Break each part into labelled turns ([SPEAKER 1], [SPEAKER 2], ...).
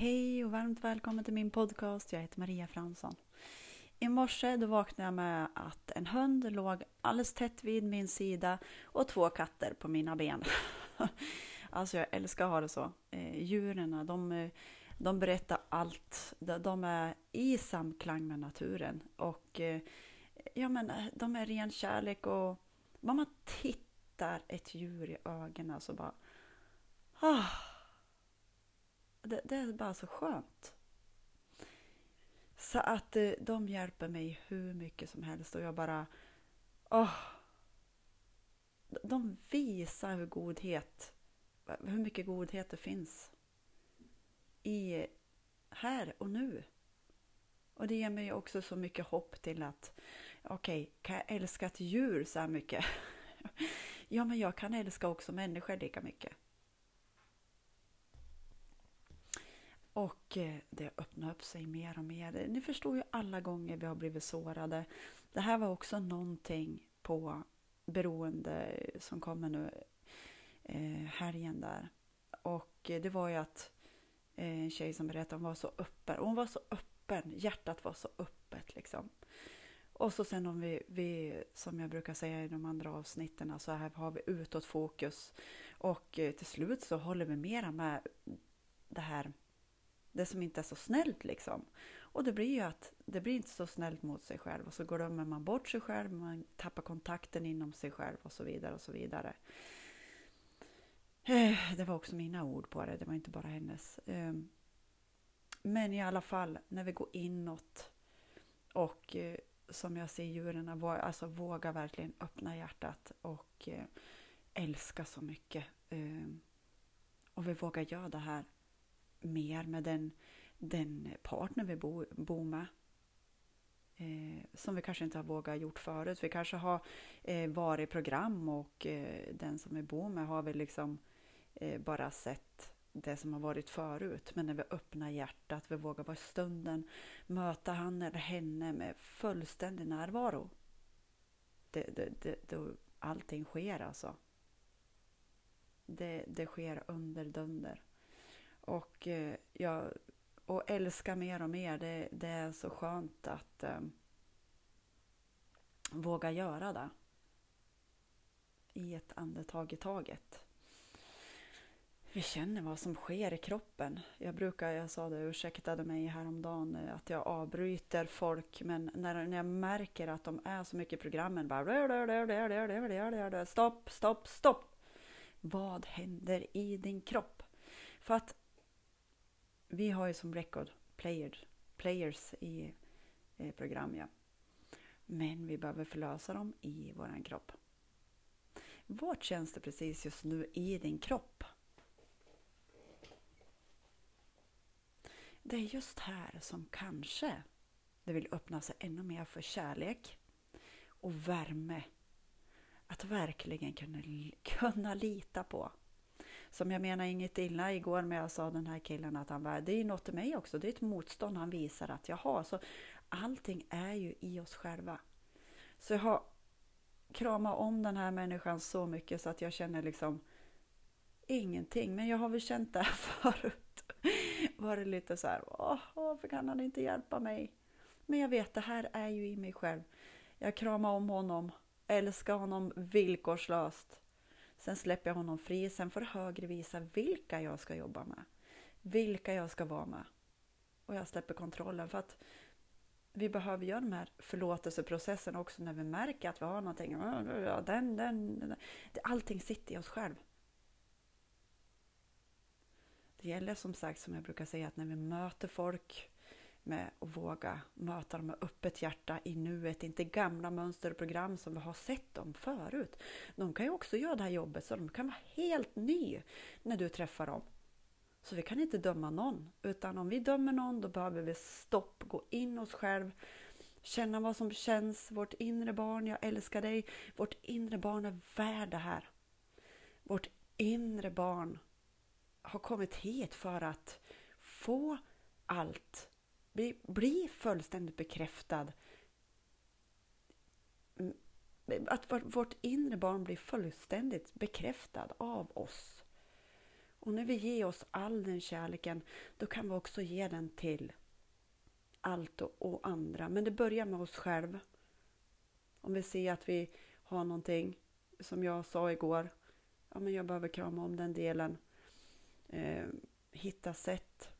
[SPEAKER 1] Hej och varmt välkommen till min podcast. Jag heter Maria Fransson. I morse då vaknade jag med att en hund låg alldeles tätt vid min sida och två katter på mina ben. alltså jag älskar att ha det så. Eh, djuren, eh, de, eh, de berättar allt. De är i samklang med naturen. Och ja, men, de är ren kärlek och när man tittar ett djur i ögonen så bara... Ah, det, det är bara så skönt. Så att eh, de hjälper mig hur mycket som helst och jag bara... Åh! de visar hur godhet, hur mycket godhet det finns i här och nu. Och det ger mig också så mycket hopp till att okej, okay, kan jag älska ett djur så här mycket? ja, men jag kan älska också människor lika mycket. Och eh, det öppnar upp sig mer och mer. Ni förstår ju alla gånger vi har blivit sårade. Det här var också någonting på beroende som kommer nu eh, helgen där. Och eh, det var ju att eh, en tjej som berättade hon var så öppen. Hon var så öppen, hjärtat var så öppet liksom. Och så sen om vi, vi, som jag brukar säga i de andra avsnitten, så här har vi utåt fokus. Och eh, till slut så håller vi mera med det här det som inte är så snällt liksom. Och det blir ju att det blir inte så snällt mot sig själv och så glömmer man bort sig själv, man tappar kontakten inom sig själv och så vidare och så vidare. Eh, det var också mina ord på det, det var inte bara hennes. Ehm, men i alla fall, när vi går inåt och eh, som jag ser djuren, alltså våga verkligen öppna hjärtat och eh, älska så mycket. Ehm, och vi vågar göra det här mer med den, den partner vi bor bo med. Eh, som vi kanske inte har vågat gjort förut. Vi kanske har eh, varit i program och eh, den som vi bor med har vi liksom eh, bara sett det som har varit förut. Men när vi öppnar hjärtat, vi vågar vara i stunden, möta han eller henne med fullständig närvaro. Det, det, det, det, allting sker alltså. Det, det sker under dunder. Och, eh, jag, och älska mer och mer, det, det är så skönt att eh, våga göra det. I ett andetag i taget. Vi känner vad som sker i kroppen. Jag brukar, jag sa det, ursäktade mig häromdagen eh, att jag avbryter folk, men när, när jag märker att de är så mycket i programmen, bara stopp, stopp, stopp. Vad händer i din kropp? För att vi har ju som record player, players i eh, program, ja. Men vi behöver förlösa dem i vår kropp. Vart känns det precis just nu i din kropp? Det är just här som kanske det vill öppna sig ännu mer för kärlek och värme. Att verkligen kunna, kunna lita på som jag menar inget illa igår när jag sa den här killen att han var, det är något i mig också, det är ett motstånd han visar att jag har. Så allting är ju i oss själva. Så jag har kramat om den här människan så mycket så att jag känner liksom ingenting. Men jag har väl känt det här förut. Varit lite så här, Åh, varför kan han inte hjälpa mig? Men jag vet, det här är ju i mig själv. Jag kramar om honom, älskar honom villkorslöst. Sen släpper jag honom fri. Sen får högre visa vilka jag ska jobba med. Vilka jag ska vara med. Och jag släpper kontrollen. För att vi behöver göra den här förlåtelseprocessen också när vi märker att vi har någonting. Den, den, den. Allting sitter i oss själv. Det gäller som sagt, som jag brukar säga, att när vi möter folk med att våga möta dem med öppet hjärta i nuet, inte gamla mönster och program som vi har sett dem förut. De kan ju också göra det här jobbet så de kan vara helt ny när du träffar dem. Så vi kan inte döma någon, utan om vi dömer någon då behöver vi stopp, gå in oss själv, känna vad som känns, vårt inre barn, jag älskar dig, vårt inre barn är värd det här. Vårt inre barn har kommit hit för att få allt bli, bli fullständigt bekräftad. Mm, att vårt inre barn blir fullständigt bekräftad av oss. Och när vi ger oss all den kärleken, då kan vi också ge den till allt och, andra. Men det börjar med oss själva. Om vi ser att vi har någonting, som jag sa igår, ja men jag behöver krama om den delen. Eh, hitta sätt.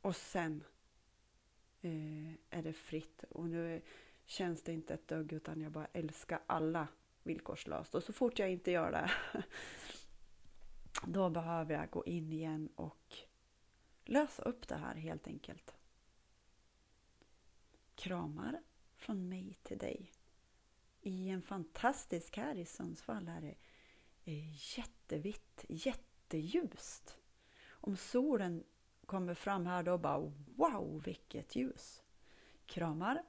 [SPEAKER 1] Och sen Eh, är det fritt. Och nu känns det inte ett dugg utan jag bara älskar alla villkorslöst. Och så fort jag inte gör det då behöver jag gå in igen och lösa upp det här helt enkelt. Kramar från mig till dig. I en fantastisk här i Sundsvall är det jättevitt, jätteljust. Om solen kommer fram här då bara wow vilket ljus. Kramar